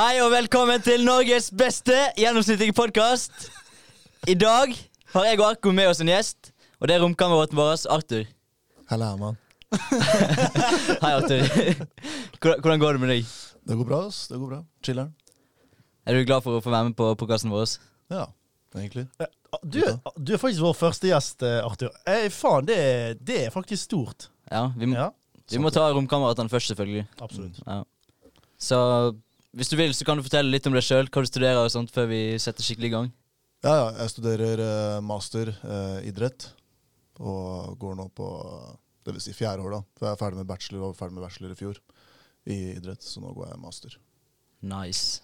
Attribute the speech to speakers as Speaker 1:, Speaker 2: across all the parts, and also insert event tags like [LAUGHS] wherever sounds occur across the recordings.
Speaker 1: Hei og velkommen til Norges beste gjennomsnittlige podkast. I dag har jeg og Arko med oss en gjest, og det er romkameraten vår, Arthur.
Speaker 2: Halla, Herman. [LAUGHS]
Speaker 1: Hei, Arthur. Hvordan hvordan går det med deg?
Speaker 2: Det går bra, ass. Det går bra. Chiller'n.
Speaker 1: Er du glad for å få være med på podkasten vår?
Speaker 2: Ja, egentlig.
Speaker 3: Du, du er faktisk vår første gjest, eh, Arthur. Eh, faen, det, er- det er faktisk stort.
Speaker 1: Ja, vi, må-
Speaker 3: Ja,
Speaker 1: vi må ta romkameratene først, selvfølgelig.
Speaker 3: absolutt.
Speaker 1: Ja. Så hvis du vil, så kan du fortelle litt om deg sjøl, hva du studerer og sånt, før vi setter skikkelig i gang.
Speaker 2: Ja, ja. Jeg studerer eh, master eh, idrett. Og går nå på det vil si fjerde år, da. For jeg er ferdig med bachelor og ferdig med bachelor i fjor i idrett, så nå går jeg master.
Speaker 1: Nice.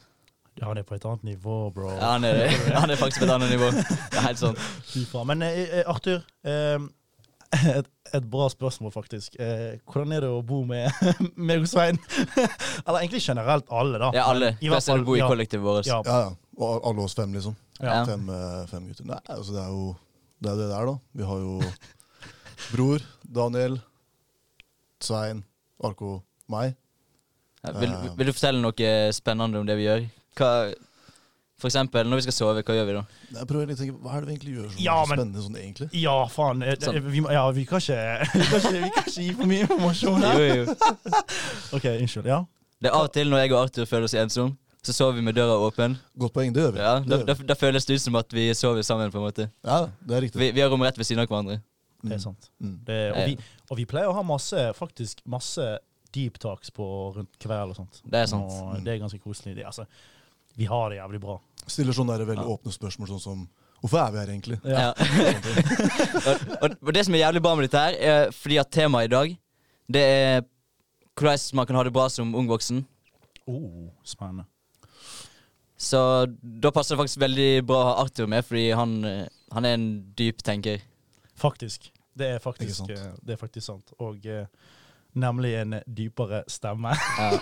Speaker 3: Ja, han er på et annet nivå, bro.
Speaker 1: Ja, han er, han er faktisk på et annet nivå. Det er helt sånn.
Speaker 3: Men eh, eh, Arthur, eh, et, et bra spørsmål, faktisk. Eh, hvordan er det å bo med [LAUGHS] meg og Svein? [LAUGHS] Eller egentlig generelt alle, da.
Speaker 1: Ja, alle.
Speaker 3: Hvordan i hvert
Speaker 1: Best er det å bo i
Speaker 3: ja,
Speaker 1: kollektivet vårt.
Speaker 3: Ja,
Speaker 2: Ja, ja. Og alle oss fem, liksom.
Speaker 1: Ja.
Speaker 2: Fem, eh, fem gutter. Nei, altså det er jo det er det der, da. Vi har jo [LAUGHS] bror, Daniel, Svein, Arko, meg.
Speaker 1: Ja, Vil, vil du fortelle noe spennende om det vi gjør? Hva, for eksempel, når vi skal sove, hva gjør vi da?
Speaker 2: Jeg prøver å tenke, Hva er det vi egentlig gjør som
Speaker 3: Ja,
Speaker 2: er så
Speaker 3: men-
Speaker 2: spennende sånn egentlig?
Speaker 3: ja faen. eh,
Speaker 1: Sånn.
Speaker 3: eh, Vi, ja, vi, kan ikke, [LAUGHS] vi, kan ikke, vi kan ikke gi for mye informasjon her.
Speaker 1: Jo, jo. [LAUGHS]
Speaker 3: OK, unnskyld. Ja.
Speaker 1: Det er av og til når jeg og Arthur føler oss ensom, så sover vi med døra åpen.
Speaker 2: Godt poeng, det gjør vi.
Speaker 1: Ja, da, da, da føles det ut som at vi sover sammen. på en måte
Speaker 2: ja, det er riktig.
Speaker 1: Vi, vi har rom rett ved siden av hverandre.
Speaker 3: Det er sant.
Speaker 2: Mm.
Speaker 3: Det, og, vi, og vi pleier å ha masse, faktisk masse deep talks på rundt kveld og sånt.
Speaker 1: Det er sant.
Speaker 3: Og det er ganske koselig. Det, altså, vi har det jævlig bra.
Speaker 2: Stiller sånne der veldig
Speaker 1: Ja.
Speaker 2: åpne spørsmål, sånn som Hvorfor er vi her egentlig?
Speaker 1: Ja. [LAUGHS] og, og, det som er jævlig bra med dette her, er fordi at temaet i dag, det er hvordan man kan ha det bra som ung voksen.
Speaker 3: Oh, spennende.
Speaker 1: Så da passer det faktisk veldig bra å ha Arthur med, fordi han, eh, han er en dyp tenker.
Speaker 3: Faktisk. Det er faktisk,
Speaker 2: sant.
Speaker 3: eh, det er faktisk sant. Og eh, nemlig en dypere stemme.
Speaker 1: Ja. [LAUGHS]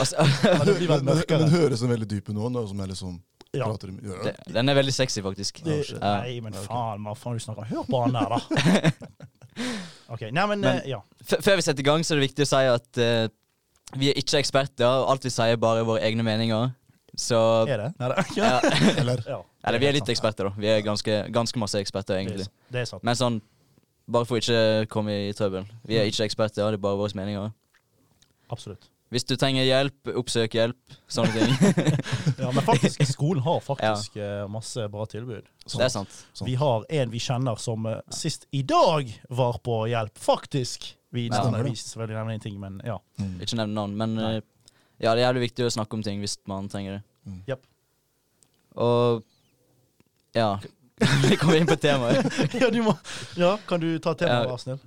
Speaker 1: Altså,
Speaker 3: det
Speaker 2: Men, men, men høres den veldig dyp ut nå? som er liksom
Speaker 3: Ja.
Speaker 2: prater ja.
Speaker 1: det,
Speaker 2: det?
Speaker 1: den er veldig sexy, faktisk.
Speaker 3: Det,
Speaker 1: Ja.
Speaker 3: nei, men faen, hva faen du snakker? Hør på han der, da. [LAUGHS] OK. Nei, men,
Speaker 1: Men-
Speaker 3: eh, ja.
Speaker 1: Før vi setter i gang, så er det viktig å si at uh, vi er ikke eksperter. og Alt vi sier, er bare våre egne meninger. Så
Speaker 3: Er det? Nei, det er
Speaker 1: ja. [LAUGHS]
Speaker 2: Eller?
Speaker 3: Ja,
Speaker 1: Eller vi er litt eksperter, da. Vi er ganske, ganske masse eksperter,
Speaker 3: Det
Speaker 1: egentlig.
Speaker 3: er, det er sant.
Speaker 1: Men sånn, bare for å ikke komme i trøbbel. Vi er ikke eksperter, det er bare våre meninger.
Speaker 3: Absolutt.
Speaker 1: Hvis du trenger hjelp, oppsøk hjelp. Sånne ting. [LAUGHS]
Speaker 3: Ja, men faktisk, skolen har faktisk ja. masse bra tilbud.
Speaker 1: det er sant.
Speaker 2: Sant.
Speaker 3: Vi har en vi kjenner som eh, sist i dag var på hjelp, faktisk. Vi
Speaker 1: Ja.
Speaker 3: nevner selvfølgelig selvfølgelig en ingenting, men ja.
Speaker 2: Mm.
Speaker 1: Ikke nevne navn, men eh, ja, det er jævlig viktig å snakke om ting hvis man trenger det.
Speaker 2: Mm.
Speaker 3: Yep.
Speaker 1: Og ja [LAUGHS] Vi kommer inn på temaet. [LAUGHS]
Speaker 3: ja, du må, ja, kan du ta temaet,
Speaker 1: Ja.
Speaker 3: vær snill?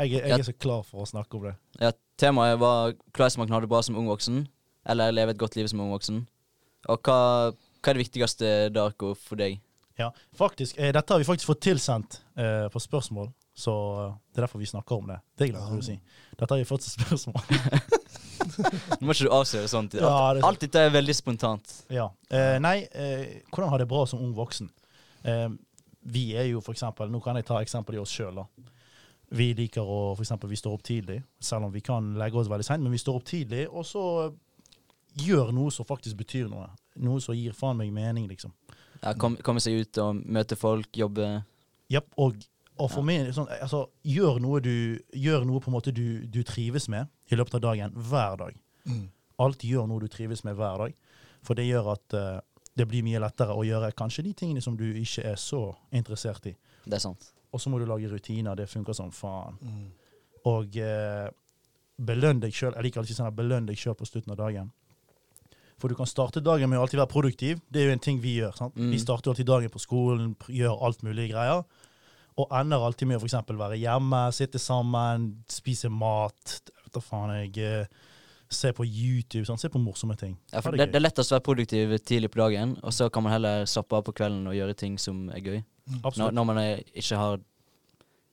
Speaker 3: Jeg, er- ja. er så klar for å snakke om det.
Speaker 1: Ja, temaet var hvordan man kan ha det bra som ung voksen. Eller leve et godt liv som ung voksen. Og hva, hva er det viktigste, Darko, for deg?
Speaker 3: Ja, faktisk, eh, Dette har vi faktisk fått tilsendt eh, på spørsmål, så eh, det er derfor vi snakker om det. Det glemte jeg å si. Dette har vi fått som spørsmål. [LAUGHS]
Speaker 1: Nå må ikke du avsløre sånt. Alt,
Speaker 3: Ja, det er sant.
Speaker 1: alt dette er veldig spontant.
Speaker 3: Ja. Eh, nei, eh, hvordan ha det bra som ung voksen? Eh, vi er jo for eksempel, Nå kan jeg ta eksempel i oss sjøl. Vi liker å for eksempel, vi står opp tidlig, selv om vi kan legge oss veldig seint. Men vi står opp tidlig, og så gjør noe som faktisk betyr noe. Noe som gir faen meg mening, liksom.
Speaker 1: Ja, kom, seg ut og møte folk, jobbe.
Speaker 3: Japp, og, og for meg sånn, altså, gjør noe du gjør noe på en måte du, du trives med i løpet av dagen, hver dag.
Speaker 2: Mm.
Speaker 3: Alt gjør noe du trives med hver dag. For det gjør at eh, det blir mye lettere å gjøre kanskje de tingene som du ikke er så interessert i.
Speaker 1: Det er sant.
Speaker 3: Og så må du lage rutiner. Det funker som faen.
Speaker 2: Mm.
Speaker 3: Og eh, belønn deg sjøl. Jeg liker alltid sånn at belønn deg sjøl på slutten av dagen. For du kan starte dagen med å alltid være produktiv. Det er jo en ting vi gjør. sant?
Speaker 1: Mm.
Speaker 3: Vi starter alltid dagen på skolen, gjør alt mulig greier. Og ender alltid med å eksempel være hjemme, sitte sammen, spise mat. Vet da faen jeg eh, Se på YouTube, sånn. se på morsomme ting.
Speaker 1: Ja, for det, det er lettest å være produktiv tidlig på dagen, og så kan man heller slappe av på kvelden og gjøre ting som er gøy. Når, når man er, ikke har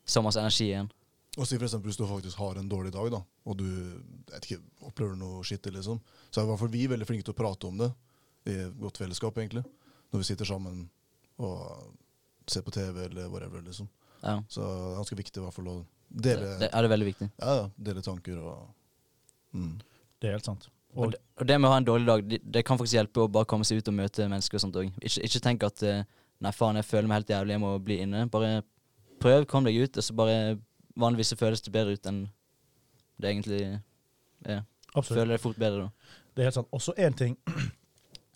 Speaker 1: så masse energi igjen.
Speaker 2: Og si for eksempel hvis du faktisk har en dårlig dag, da, og du vet ikke, opplever noe skitt, liksom, så er i hvert fall vi veldig flinke til å prate om det i godt fellesskap, egentlig. Når vi sitter sammen og ser på TV eller whatever, liksom.
Speaker 1: Ja.
Speaker 2: Så det er ganske viktig i hvert fall å
Speaker 1: Det,
Speaker 2: dele,
Speaker 1: det er det veldig viktig.
Speaker 2: ja, ja, dele tanker og mm.
Speaker 3: Det er helt sant.
Speaker 1: Og,
Speaker 3: Og
Speaker 1: det, og det med å ha en dårlig dag, det, det kan faktisk hjelpe å bare komme seg ut og møte mennesker og sånt òg. Ikke, ikke tenk at eh, nei, faen, jeg føler meg helt jævlig, jeg må bli inne. Bare prøv, kom deg ut, og så bare Vanligvis så føles det bedre ut enn det egentlig er.
Speaker 3: absolutt.
Speaker 1: Føler deg fort bedre da.
Speaker 3: Det er helt sant. Og så én ting. [CLEARS THROAT]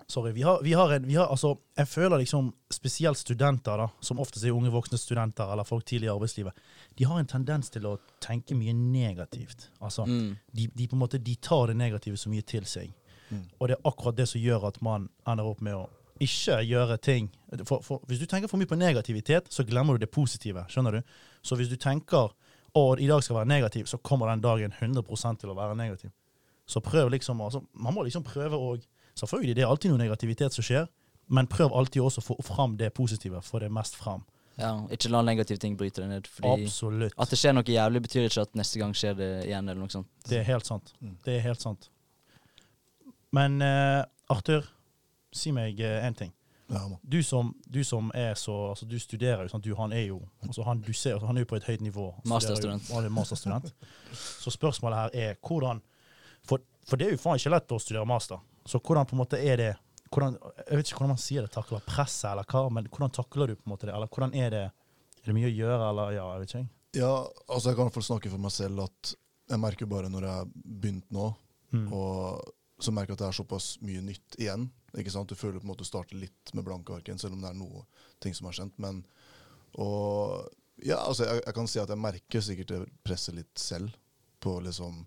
Speaker 3: Sorry. Vi har, vi har en vi har, altså, Jeg føler liksom spesielt studenter, da, som oftest er unge voksne studenter eller folk tidlig i arbeidslivet, de har en tendens til å tenke mye negativt. Altså,
Speaker 1: Mm.
Speaker 3: de, de på en måte de tar det negative så mye til seg.
Speaker 2: Mm.
Speaker 3: Og det er akkurat det som gjør at man ender opp med å ikke gjøre ting for, for, Hvis du tenker for mye på negativitet, så glemmer du det positive. skjønner du? Så hvis du tenker at i dag skal være negativ, så kommer den dagen 100 til å være negativ. Så prøv liksom altså, Man må liksom prøve å Selvfølgelig, det er alltid noe negativitet som skjer, men prøv alltid også å få fram det positive. Få det mest fram.
Speaker 1: Ja, ikke la negative ting bryte deg ned. Fordi
Speaker 3: Absolutt.
Speaker 1: at det skjer noe jævlig, betyr ikke at neste gang skjer det igjen, eller noe sånt.
Speaker 3: Det er helt sant.
Speaker 2: Mm.
Speaker 3: Det er helt sant. Men uh, Arthur, si meg én ting.
Speaker 2: Ja.
Speaker 3: Du som, du som er så altså Du studerer jo, sant? Du, han er jo altså han, du ser, altså han er jo på et høyt nivå.
Speaker 1: Masterstudent.
Speaker 3: Jo, han er masterstudent. så spørsmålet her er hvordan for, for det er jo faen ikke lett å studere master. Så hvordan på en måte er det hvordan, Jeg vet ikke hvordan man sier det, takler presset eller hva, men hvordan takler du på en måte det? Eller hvordan er det Er det mye å gjøre, eller ja, jeg vet ikke.
Speaker 2: Ja, altså jeg kan fall snakke for meg selv at jeg merker bare når jeg har begynt nå,
Speaker 3: Mm.
Speaker 2: og så merker jeg at det er såpass mye nytt igjen. ikke sant? Du føler på en måte å starte litt med blanke ark igjen, selv om det er noe ting som er kjent. Men og ja, altså jeg, jeg kan si at jeg merker sikkert det presset litt selv. på liksom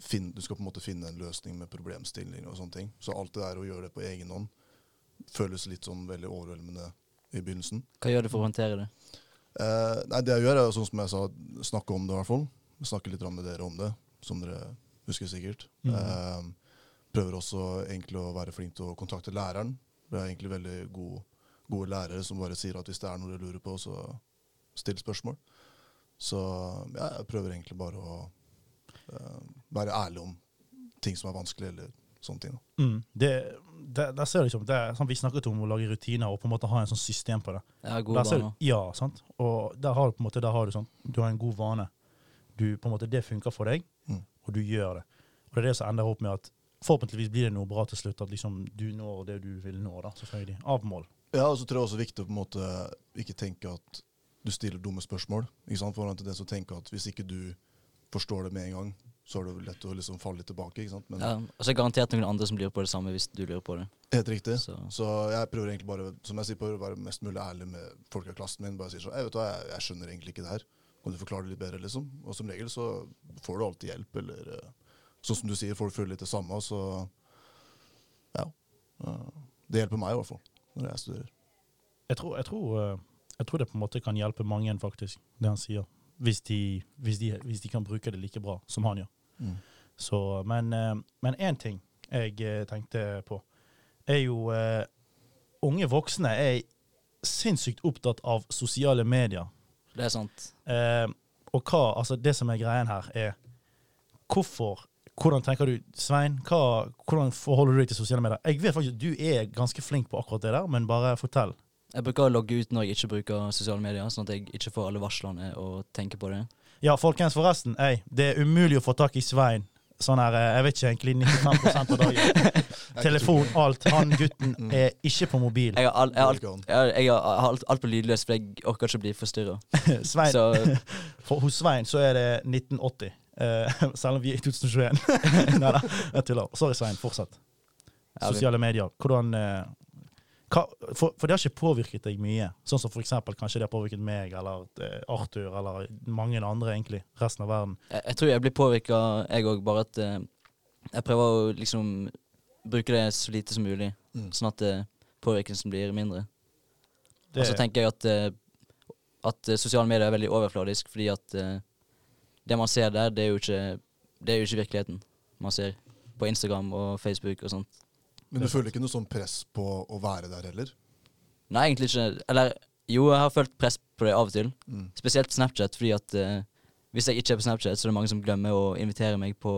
Speaker 2: finn, Du skal på en måte finne en løsning med problemstillinger og sånne ting. Så alt det der å gjøre det på egen hånd føles litt sånn veldig overveldende i begynnelsen.
Speaker 1: Hva gjør du for å håndtere det?
Speaker 2: Eh, nei, det jeg gjør, er sånn som jeg sa, snakke om det i hvert fall. Snakke litt med dere om det, som dere husker sikkert.
Speaker 3: Mm.
Speaker 2: Eh, prøver også egentlig å være flink til å kontakte læreren. Det er egentlig veldig gode, gode lærere som bare sier at hvis det er noe du lurer på, så still spørsmål. Så ja, jeg prøver egentlig bare å eh, være ærlig om ting som er vanskelig, eller sånne ting. Da.
Speaker 3: Mm. Det, det, der ser du liksom, det er sånn Vi snakket om å lage rutiner og på en måte ha en sånn system på det.
Speaker 1: Ja,
Speaker 3: Der ser du, ja, sant? Og der har du på en måte der har du sånn, du har en god vane. Du, på en måte, det funker for deg,
Speaker 2: Mm.
Speaker 3: og du gjør det. Og det er det som ender opp med at forhåpentligvis blir det noe bra til slutt. At liksom du når det du vil nå, da, selvfølgelig. Av mål.
Speaker 2: Ja, og så tror jeg også det er viktig å på en måte ikke tenke at du stiller dumme spørsmål. Ikke sant? Foran til det som tenker at hvis ikke du forstår det med en gang, så er det lett å liksom falle litt tilbake. ikke sant? Men
Speaker 1: Ja, og så er det garantert noen andre som lurer på det samme hvis du lurer på det.
Speaker 2: helt riktig.
Speaker 1: Så.
Speaker 2: Så jeg prøver egentlig bare som jeg sier, på å være mest mulig ærlig med folk i klassen min. Bare sier sånn, jeg vet hva, jeg, jeg skjønner egentlig ikke det her. Kan du forklare det litt bedre, liksom? Og som regel så får du alltid hjelp, eller eh, sånn som du sier, folk føler litt det samme. Så ja. Det hjelper meg i hvert fall, når jeg studerer.
Speaker 3: Jeg tror, jeg, tror, eh, jeg tror det på en måte kan hjelpe mange, faktisk, det han sier. Hvis de, hvis de, hvis de kan bruke det like bra som han gjør.
Speaker 2: Mm.
Speaker 3: Så, men eh, én ting jeg eh, tenkte på, er jo eh, Unge voksne er sinnssykt opptatt av sosiale medier.
Speaker 1: Det er sant.
Speaker 3: Eh, og hva, altså det som er greien her, er hvorfor Hvordan tenker du, Svein? Hva, hvordan forholder du deg til sosiale medier? Jeg vet faktisk at Du er ganske flink på akkurat det der, men bare fortell.
Speaker 1: Jeg bruker å logge ut når jeg ikke bruker sosiale medier, sånn at jeg ikke får alle varslene og tenker på det.
Speaker 3: Ja, folkens, forresten. Ei, det er umulig å få tak i Svein. Sånn her, eh, jeg vet ikke, egentlig 95 av dagen. [LAUGHS] Telefon, alt. Han gutten er ikke på mobil.
Speaker 1: Jeg har, all, jeg har, alt, jeg har, alt, alt på lydløs, for jeg orker ikke å bli forstyrra. [LAUGHS]
Speaker 3: Svein,
Speaker 1: Så [LAUGHS]
Speaker 3: for, hos Svein så er det 1980. Uh, selv om vi er i 2021. Nei da, jeg tuller. Sorry, Svein. Fortsett. Sosiale medier. Hvordan eh, hva, for, for det har ikke påvirket deg mye. Sånn som for eksempel kanskje det har påvirket meg eller eh, Arthur eller mange andre, egentlig. Resten av verden.
Speaker 1: jeg, jeg tror jeg blir påvirka, jeg òg, bare at eh, jeg prøver å liksom bruke det så lite som mulig,
Speaker 2: Mm.
Speaker 1: sånn at eh, påvirkelsen blir mindre.
Speaker 3: Det,
Speaker 1: Og så tenker jeg at, at sosiale medier er veldig overfladisk, fordi at det man ser der, det er jo ikke, det er jo ikke virkeligheten man ser på Instagram og Facebook og sånt.
Speaker 2: Men du føler ikke noe sånn press på å være der heller?
Speaker 1: Nei, egentlig ikke. Eller jo, jeg har følt press på det av og til.
Speaker 2: Mm.
Speaker 1: Spesielt Snapchat, fordi at eh, hvis jeg ikke er på Snapchat, så er det mange som glemmer å invitere meg på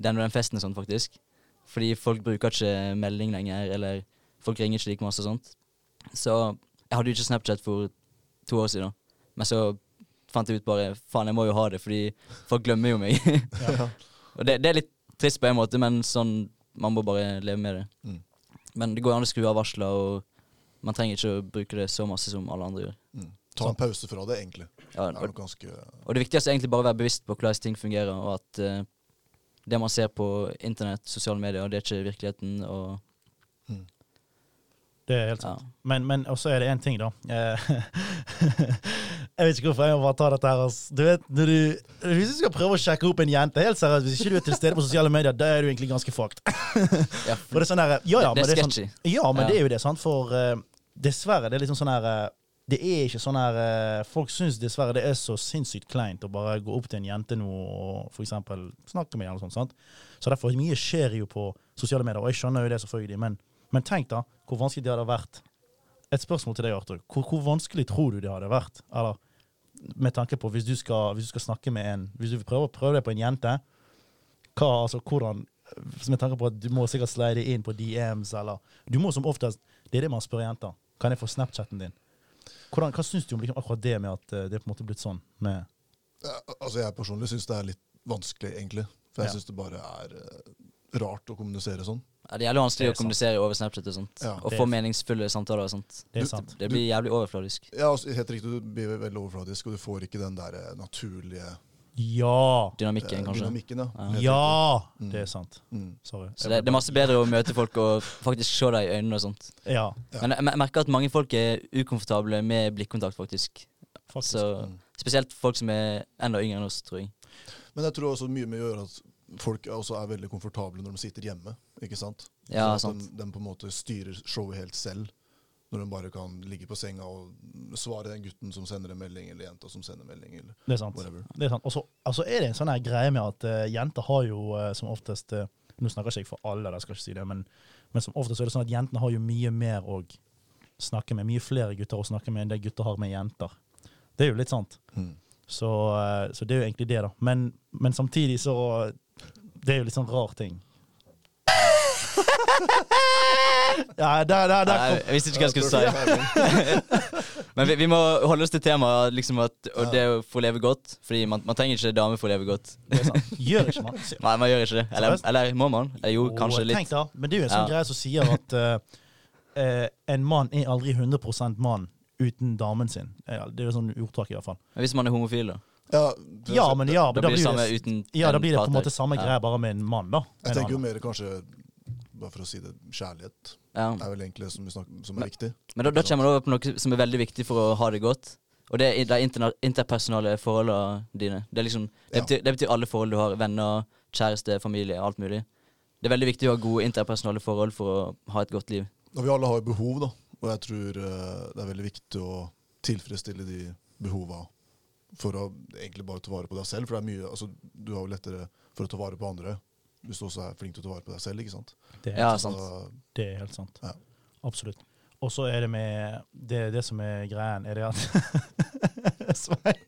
Speaker 1: den og den festen og sånn, faktisk. Fordi folk bruker ikke melding lenger, eller folk ringer ikke like masse og sånt. Så jeg hadde jo ikke Snapchat for to år siden, men så fant jeg ut bare faen, jeg må jo ha det, fordi folk glemmer jo meg. [LAUGHS]
Speaker 3: ja.
Speaker 1: og det, det er litt trist på en måte, men sånn man må bare leve med det.
Speaker 2: Mm.
Speaker 1: Men det går an å skru av varsler, og man trenger ikke å bruke det så masse som alle andre gjør.
Speaker 2: Mm. Ta en pause fra det, egentlig.
Speaker 1: Ja,
Speaker 2: Det er
Speaker 1: og,
Speaker 2: nok ganske
Speaker 1: og det viktigste er egentlig bare å være bevisst på hvordan ting fungerer, og at uh, det man ser på internett, sosiale medier, det er ikke virkeligheten, og
Speaker 2: mm.
Speaker 3: Det er helt
Speaker 1: ja.
Speaker 3: sant. Men, men også er det én ting, da. [LAUGHS] Eh, jeg vet ikke hvorfor jeg må bare ta dette her. Altså. Du vet, du, Hvis du skal prøve å sjekke opp en jente, helt seriøst, hvis ikke du er til stede på sosiale medier, da er du egentlig ganske fucked. [LAUGHS]
Speaker 1: ja
Speaker 3: For det er sånn der, ja, ja, men
Speaker 1: det
Speaker 3: det
Speaker 1: er
Speaker 3: sånn, ja, men
Speaker 1: Ja.
Speaker 3: det er jo det, sant? For uh, dessverre, det er liksom sånn her eh, Det er ikke sånn her uh, Folk syns dessverre det er så sinnssykt kleint å bare gå opp til en jente nå og for eksempel snakke med henne. og sånt, sant? Så derfor mye skjer jo på sosiale medier, og jeg skjønner jo det selvfølgelig. Men, men tenk da hvor vanskelig det hadde vært. Et spørsmål til deg, Arthur. Hvor, hvor vanskelig tror du det hadde vært? Eller med tanke på hvis du skal, hvis du skal snakke med en Hvis du prøver, prøve det på en jente, hva, altså hvordan Med tanke på at du må sikkert slide inn på DMs, eller Du må som oftest Det er det man spør jenter. Kan jeg få Snapchatten din? Hvordan, hva syns du om liksom akkurat det med at eh, det er på en måte blitt sånn? Med,
Speaker 2: Ja, Altså Jeg personlig syns det er litt vanskelig, egentlig. For jeg
Speaker 3: Ja.
Speaker 2: syns det bare er eh, rart å kommunisere sånn.
Speaker 1: Ja, det er jævlig vanskelig å kommunisere over Snapchat og sånt.
Speaker 2: Ja.
Speaker 1: og få meningsfulle samtaler og sånt.
Speaker 3: det er sant.
Speaker 1: Det blir jævlig overfladisk.
Speaker 2: Ja, altså, Helt riktig, du blir veldig overfladisk, og du får ikke den der eh, naturlige
Speaker 3: Ja!
Speaker 1: Dynamikken,
Speaker 2: eh,
Speaker 1: kanskje.
Speaker 2: dynamikken. Ja.
Speaker 1: Ja.
Speaker 2: Mm.
Speaker 3: Det er sant.
Speaker 2: Mm.
Speaker 3: Sorry.
Speaker 1: Så det, det er masse bedre å møte folk og faktisk se dem i øynene og sånt.
Speaker 3: Ja,
Speaker 2: Ja.
Speaker 1: Men jeg, jeg merker at mange folk er ukomfortable med blikkontakt, faktisk.
Speaker 3: faktisk.
Speaker 1: Så
Speaker 2: Mm.
Speaker 1: Spesielt folk som er enda yngre enn oss, tror jeg.
Speaker 2: Men jeg tror også mye med å gjøre at folk også er veldig komfortable når de sitter hjemme. ikke sant?
Speaker 1: Ja,
Speaker 2: Så at
Speaker 1: sant.
Speaker 2: de, de på en måte styrer showet helt selv. Når de bare kan ligge på senga og svare den gutten som sender en melding, eller jenta som sender en melding. eller
Speaker 3: Det er sant.
Speaker 2: whatever.
Speaker 3: Det er sant. Og så altså er det en sånn her greie med at uh, jenter har jo uh, som oftest uh, Nå snakker jeg ikke for alle, jeg skal ikke si det, men, men som oftest er det sånn at jentene har jo mye mer å snakke med. Mye flere gutter å snakke med enn det gutter har med jenter. Det er jo litt sant.
Speaker 2: Mm.
Speaker 3: Så, eh, så det er jo egentlig det, da. Men, men samtidig så Det er jo litt sånn rar ting. [LAUGHS] Ja, der, der, der kom
Speaker 1: jeg visste ikke hva jeg skulle si. [LAUGHS] Men vi, vi må holde oss til temaet, liksom at, og det å få leve godt. Fordi man, man trenger ikke dame for å leve godt.
Speaker 3: Gjør ikke man. [LAUGHS]
Speaker 1: Nei, man gjør ikke det. Eller, eller må man? Eller jo, kanskje litt.
Speaker 3: Tenk da, Men det er jo en sånn
Speaker 1: Ja.
Speaker 3: greie som sier at uh, en mann er aldri 100% mann uten damen sin. Det er jo sånn ordtak, i hvert fall.
Speaker 1: Men hvis man er homofil, da?
Speaker 2: Ja, det-
Speaker 3: Ja, men ja, da,
Speaker 1: Da blir det samme
Speaker 3: det,
Speaker 1: uten
Speaker 3: ja, da blir det på en måte samme
Speaker 1: Ja.
Speaker 3: greie, bare med en mann, da.
Speaker 2: Jeg tenker jo mer kanskje, bare for å si det, kjærlighet
Speaker 1: Ja.
Speaker 2: er vel egentlig det som, vi snakker, som er
Speaker 1: Men-
Speaker 2: viktig.
Speaker 1: Men da, da kommer man over på noe som er veldig viktig for å ha det godt. Og det er de interpersonale forholdene dine. Det, er liksom, det,
Speaker 2: Ja.
Speaker 1: betyr, det betyr alle forhold du har. Venner, kjæreste, familie, alt mulig. Det er veldig viktig å ha gode interpersonale forhold for å ha et godt liv.
Speaker 2: Og vi alle har jo behov, da. Og jeg tror eh, det er veldig viktig å tilfredsstille de behova for å egentlig bare ta vare på deg selv. For det er mye, altså, du har jo lettere for å ta vare på andre hvis du også er flink til å ta vare på deg selv. ikke sant?
Speaker 3: Det er,
Speaker 1: Ja,
Speaker 3: helt,
Speaker 1: sant.
Speaker 2: Så,
Speaker 3: det er helt sant.
Speaker 2: Ja.
Speaker 3: Absolutt. Og så er det med det, det som er greien, er det at [LAUGHS] Svein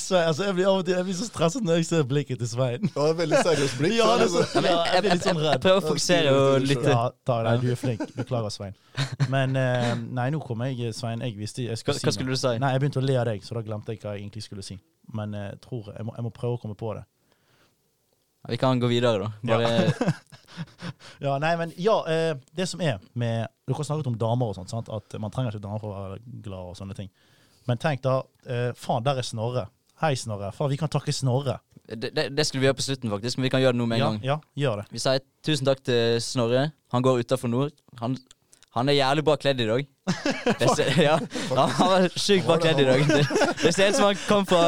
Speaker 3: Svein, altså jeg blir av og til jeg blir så stresset når jeg ser blikket til Svein.
Speaker 2: ja, det er veldig seriøst blikk.
Speaker 3: Ja, det er
Speaker 2: så-
Speaker 1: Ja,
Speaker 3: jeg blir litt sånn
Speaker 1: jeg, prøver å fokusere og lytte.
Speaker 3: Ja, ta det. Du er flink. Beklager, Svein. Men eh, nei, nå kom jeg, Svein. Jeg visste jeg
Speaker 1: Hva,
Speaker 3: skulle si
Speaker 1: hva skulle du si?
Speaker 3: Nei, jeg begynte å le av deg, så da glemte jeg hva jeg egentlig skulle si. Men jeg tror jeg må, jeg må prøve å komme på det.
Speaker 1: Vi kan gå videre, da. Bare, [LAUGHS]
Speaker 3: Ja, nei, men ja, eh, det som er med Dere har snakket om damer og sånt, sant? at man trenger ikke damer for å være glad og sånne ting. Men tenk da, eh, faen, der er Snorre. Hei, Snorre. Faen, vi kan takke Snorre.
Speaker 1: det, det, det skulle vi gjøre på slutten, faktisk, men vi kan gjøre det nå med en
Speaker 3: Ja,
Speaker 1: gang.
Speaker 3: ja, gjør det.
Speaker 1: Vi sier tusen takk til Snorre. Han går utafor nord. Han, han er jævlig bra kledd i dag. [LAUGHS] Det ser, ja, han, han var sjukt bra kledd i dag. Det, det ser ut som han kom fra.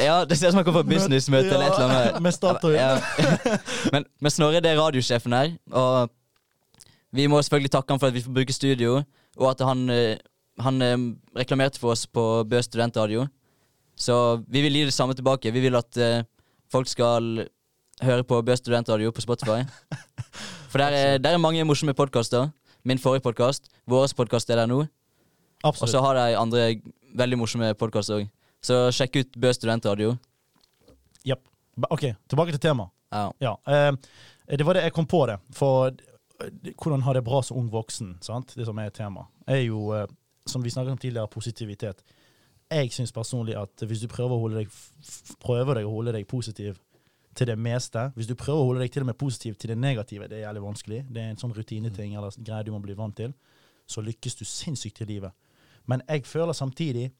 Speaker 2: Ja,
Speaker 1: det ser ut som han kom fra businessmøte eller et eller annet.
Speaker 3: Med Statoil.
Speaker 1: Ja. [LAUGHS] Men, men Snorre det er radiosjefen her, og vi må selvfølgelig takke han for at vi får bruke studio, og at han, eh, han eh, reklamerte for oss på Bø studentradio. Så vi vil gi det samme tilbake. Vi vil at eh, folk skal høre på Bø studentradio på Spotify. For der er, der er mange morsomme podkaster. Min forrige podkast, vår podkast er der nå. Og så har de andre veldig morsomme podkaster òg. Så sjekk ut Bø studentradio.
Speaker 3: Japp. OK, tilbake til temaet.
Speaker 1: Ja.
Speaker 3: Ja, eh, det var det jeg kom på det. For hvordan ha det bra som ung voksen, sant? det som er tema, er jo, eh, som vi snakket om tidligere, positivitet. Jeg syns personlig at hvis du prøver å holde deg, prøver deg å holde deg positiv til det meste. Hvis du prøver å holde deg til og med positiv til det negative, det er jævlig vanskelig. Det er en sånn rutineting eller greie du må bli vant til. Så lykkes du sinnssykt i livet. Men jeg føler samtidig,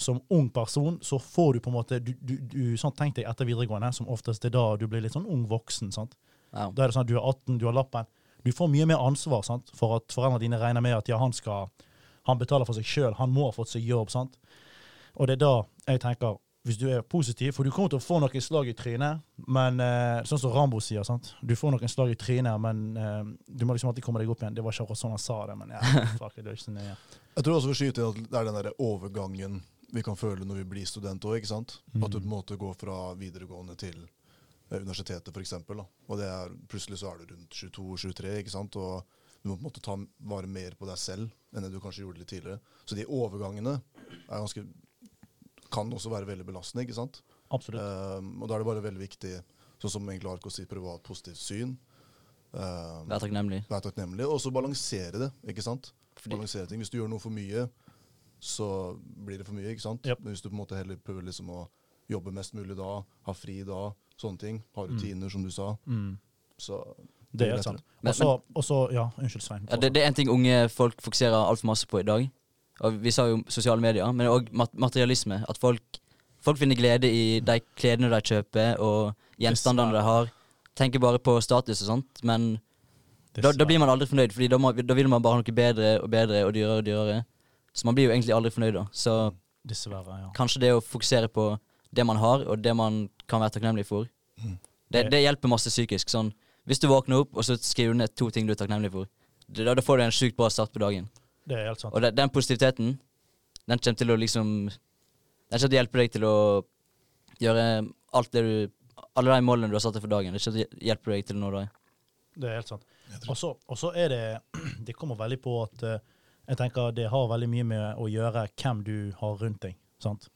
Speaker 3: som ung person, så får du på en måte du, du, du, sånn Tenk deg etter videregående, som oftest er da du blir litt sånn ung voksen. sant?
Speaker 1: Ja.
Speaker 3: Da er det sånn at du er 18, du har lappen. Du får mye mer ansvar sant? for at foreldrene dine regner med at ja, han skal han betaler for seg sjøl, han må ha fått seg jobb. sant? Og det er da jeg tenker, hvis du er positiv For du kommer til å få noen slag i trynet, men eh, sånn som Rambo sier. sant? Du får noen slag i trynet, men eh, du må liksom alltid komme deg opp igjen. Det var ikke akkurat sånn han sa det, men ja, [LAUGHS] fuck det er ikke så nøye.
Speaker 2: Jeg tror også vi skyter inn at det er den der overgangen vi kan føle når vi blir student òg. At du på en måte går fra videregående til universitetet, f.eks. Og det er, plutselig så er du rundt 22-23, ikke sant? og du må på en måte ta vare mer på deg selv enn det du kanskje gjorde litt tidligere. Så de overgangene er ganske, kan også være veldig belastende. ikke sant?
Speaker 3: Absolutt.
Speaker 2: Um, og da er det bare veldig viktig, sånn som egentlig Arko sier, privat positivt syn. Um,
Speaker 1: Vær takknemlig.
Speaker 2: Vær takknemlig, og så balansere det. ikke sant?
Speaker 1: Fordi,
Speaker 2: Balansere ting. Hvis du gjør noe for mye, så blir det for mye. ikke sant?
Speaker 3: Yep.
Speaker 2: Men hvis du på en måte heller prøver liksom å jobbe mest mulig da, ha fri da, sånne ting, Har rutiner, som du sa,
Speaker 3: Mm.
Speaker 2: så
Speaker 3: Det er sant.
Speaker 1: Men-
Speaker 3: Og så, og så Ja, unnskyld, Svein.
Speaker 1: ja, det, det er en ting unge folk fokuserer altfor masse på i dag. Og Vi sa jo sosiale medier, men òg materialisme. At folk, folk finner glede i de kledene de kjøper, og gjenstandene de har. Tenker bare på status og sånt, men da, da blir man aldri fornøyd, Fordi da, må, da vil man bare ha noe bedre og bedre og dyrere og dyrere. Så man blir jo egentlig aldri fornøyd da. Så
Speaker 3: Dessverre, ja.
Speaker 1: kanskje det å fokusere på det man har, og det man kan være takknemlig for,
Speaker 2: Mm.
Speaker 1: det, det hjelper masse psykisk. Sånn, hvis du våkner opp, og så skriver du ned to ting du er takknemlig for, da, da får du en sjukt bra start på dagen.
Speaker 3: Det er helt sant.
Speaker 1: Og det, den positiviteten, den kommer til å liksom Den kommer til å hjelpe deg til å gjøre alt det du Alle de målene du har satt deg for dagen. Det kommer til å hjelpe deg til å nå dem.
Speaker 3: Det er helt sant. Og så- er det [CLEARS THROAT] Det kommer veldig på at eh, jeg tenker det har veldig mye med å gjøre hvem du har rundt deg. sant?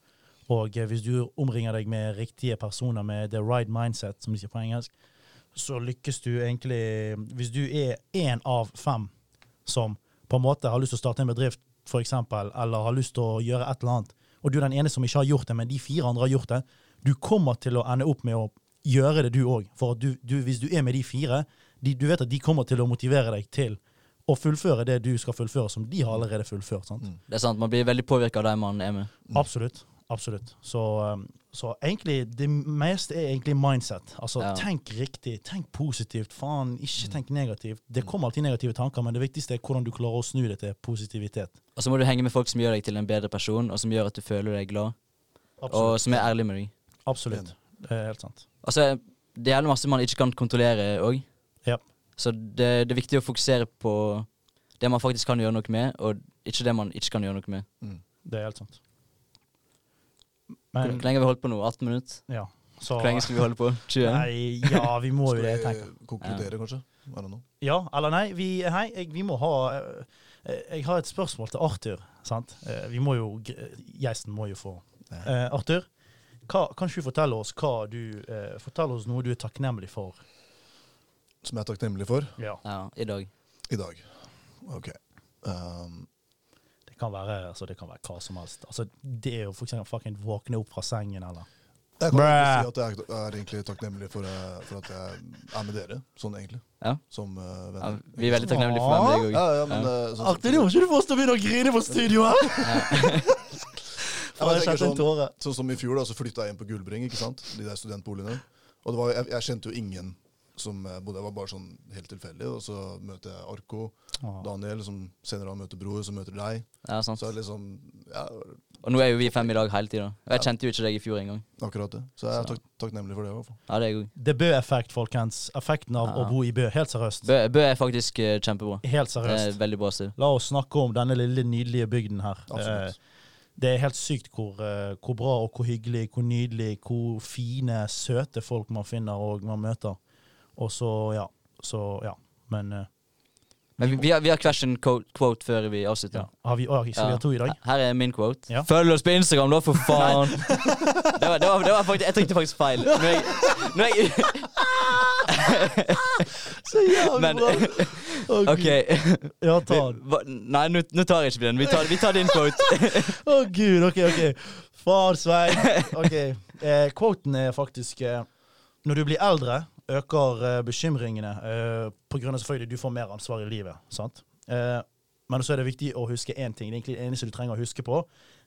Speaker 3: Og eh, hvis du omringer deg med riktige personer med the right mindset, som de sier på engelsk, så lykkes du egentlig Hvis du er én av fem som på en måte har lyst til å starte en bedrift, eksempel, eller har lyst til å gjøre et eller annet, og du er den ene som ikke har gjort det, men de fire andre har gjort det, du kommer til å ende opp med å gjøre det du òg. For du, du, hvis du er med de fire, de, du vet at de kommer til å motivere deg til å fullføre det du skal fullføre, som de har allerede fullført. sant?
Speaker 2: Mm.
Speaker 1: Det er sant, Man blir veldig påvirka av de man er med.
Speaker 3: Absolutt. Absolutt. Så, um, så egentlig, det meste er egentlig mindset. Altså,
Speaker 1: Ja.
Speaker 3: tenk riktig, tenk positivt. Faen, ikke tenk negativt. Det kommer alltid negative tanker, men det viktigste er hvordan du klarer å snu det til positivitet.
Speaker 1: Og så må du henge med folk som gjør deg til en bedre person, og som gjør at du føler deg glad, og som er ærlig med deg.
Speaker 3: Absolutt. Det er helt sant.
Speaker 1: Altså, det er masse man ikke kan kontrollere òg.
Speaker 3: Ja.
Speaker 1: Så det, det er viktig å fokusere på det man faktisk kan gjøre noe med, og ikke det man ikke kan gjøre noe med.
Speaker 2: Mm.
Speaker 3: Det er helt sant.
Speaker 1: Hvor lenge har vi holdt på nå? 18 minutter?
Speaker 3: ja. Så
Speaker 1: Hvor lenge skal vi holde på? [LAUGHS] 20?
Speaker 3: Nei, ja, vi må jo det,
Speaker 2: Skal
Speaker 3: tenker jeg.
Speaker 2: vi konkludere, kanskje? I don't.
Speaker 3: Ja, eller nei. Vi, hei, jeg, vi må ha eh, Jeg har et spørsmål til Arthur. Sant? Eh, Vi må jo Gjesten må jo få uh, Arthur, hva, kan ikke du fortelle oss hva du uh, Fortell oss noe du er takknemlig for.
Speaker 2: Som jeg er takknemlig for
Speaker 3: Ja.
Speaker 1: Ja, i dag.
Speaker 2: i dag. Ok. Um,
Speaker 3: kan være, altså, det kan være hva som helst. Altså, det er jo for eksempel fucking våkne opp fra sengen, eller
Speaker 2: jeg kan si at jeg er, egentlig takknemlig for, eh, for at jeg er med dere, sånn egentlig.
Speaker 1: Ja.
Speaker 2: Som eh,
Speaker 1: Ja, vi er veldig takknemlige for hvem deg òg.
Speaker 2: Ja, ja, men eh, sånn-
Speaker 3: Arthur, nå må ikke oss til å begynne å grine på studio her!
Speaker 2: Ja, [LAUGHS] jeg
Speaker 3: jeg
Speaker 2: sånn- Sånn som i fjor, da, så flytta jeg inn på Gullbring, ikke sant? De der studentboligene. Og det var, jeg, jeg kjente jo ingen som eh, bodde var bare sånn helt tilfeldig. Og så møter jeg Arko, Daniel, som senere han møter Bror, som møter deg.
Speaker 1: Ja, sant.
Speaker 2: Så er det liksom Ja,
Speaker 1: Og nå er jo vi fem i dag hele tida. Og jeg kjente jo ikke deg i fjor engang.
Speaker 2: akkurat det. Så jeg er tak takknemlig for det, i hvert fall.
Speaker 1: Ja, det er god.
Speaker 3: Det Bø-effekt, folkens. Effekten av
Speaker 1: Ja.
Speaker 3: å bo i Bø. Helt seriøst.
Speaker 1: Bø, Bø er faktisk uh, kjempebra.
Speaker 3: Helt
Speaker 1: Det er veldig bra sted.
Speaker 3: La oss snakke om denne lille, nydelige bygden her. Eh. Det er helt sykt hvor, hvor bra og hvor hyggelig, hvor nydelig, hvor fine, søte folk man finner og man møter. Og så, ja. Så, ja. Men uh,
Speaker 1: Men vi, vi, har, vi har question quote, før vi avslutter.
Speaker 3: ja. Har vi, å, skal vi har to i dag?
Speaker 1: Her er min quote.
Speaker 3: Ja.
Speaker 1: Følg oss på Instagram, da, for faen! [LAUGHS] det var, det var, det var faktisk, jeg trykte faktisk feil. Når jeg, når jeg, [LAUGHS]
Speaker 3: Så jævlig bra! Oh,
Speaker 1: OK.
Speaker 3: Ja, ta den.
Speaker 1: Nei, nå tar jeg ikke den. Vi tar, vi tar din quote. [LAUGHS]
Speaker 3: Å, gud. OK, OK. Far Svein. OK. Eh, quoten er faktisk eh, når du blir eldre, øker eh, bekymringene eh, på grunn av selvfølgelig du får mer ansvar i livet. sant? Eh, men så er det viktig å huske én ting. Det egentlig eneste du trenger å huske på,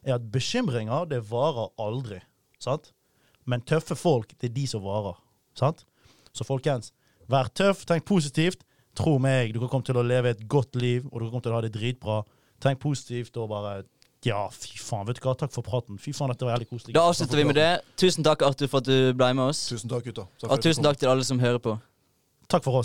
Speaker 3: er at bekymringer det varer aldri. sant? Men tøffe folk, det er de som varer. sant? Så folkens, vær tøff, tenk positivt. Tro meg, du kan komme til å leve et godt liv, og du kan komme til å ha det dritbra. Tenk positivt og bare Ja, fy faen, vet du hva, takk for praten. Fy faen, dette var jævlig koselig.
Speaker 1: Da avslutter vi med det. Tusen takk, Arthur, for at du ble med oss.
Speaker 2: Tusen takk, gutta. Takk
Speaker 1: Og tusen takk til alle som hører på.
Speaker 3: Takk for oss.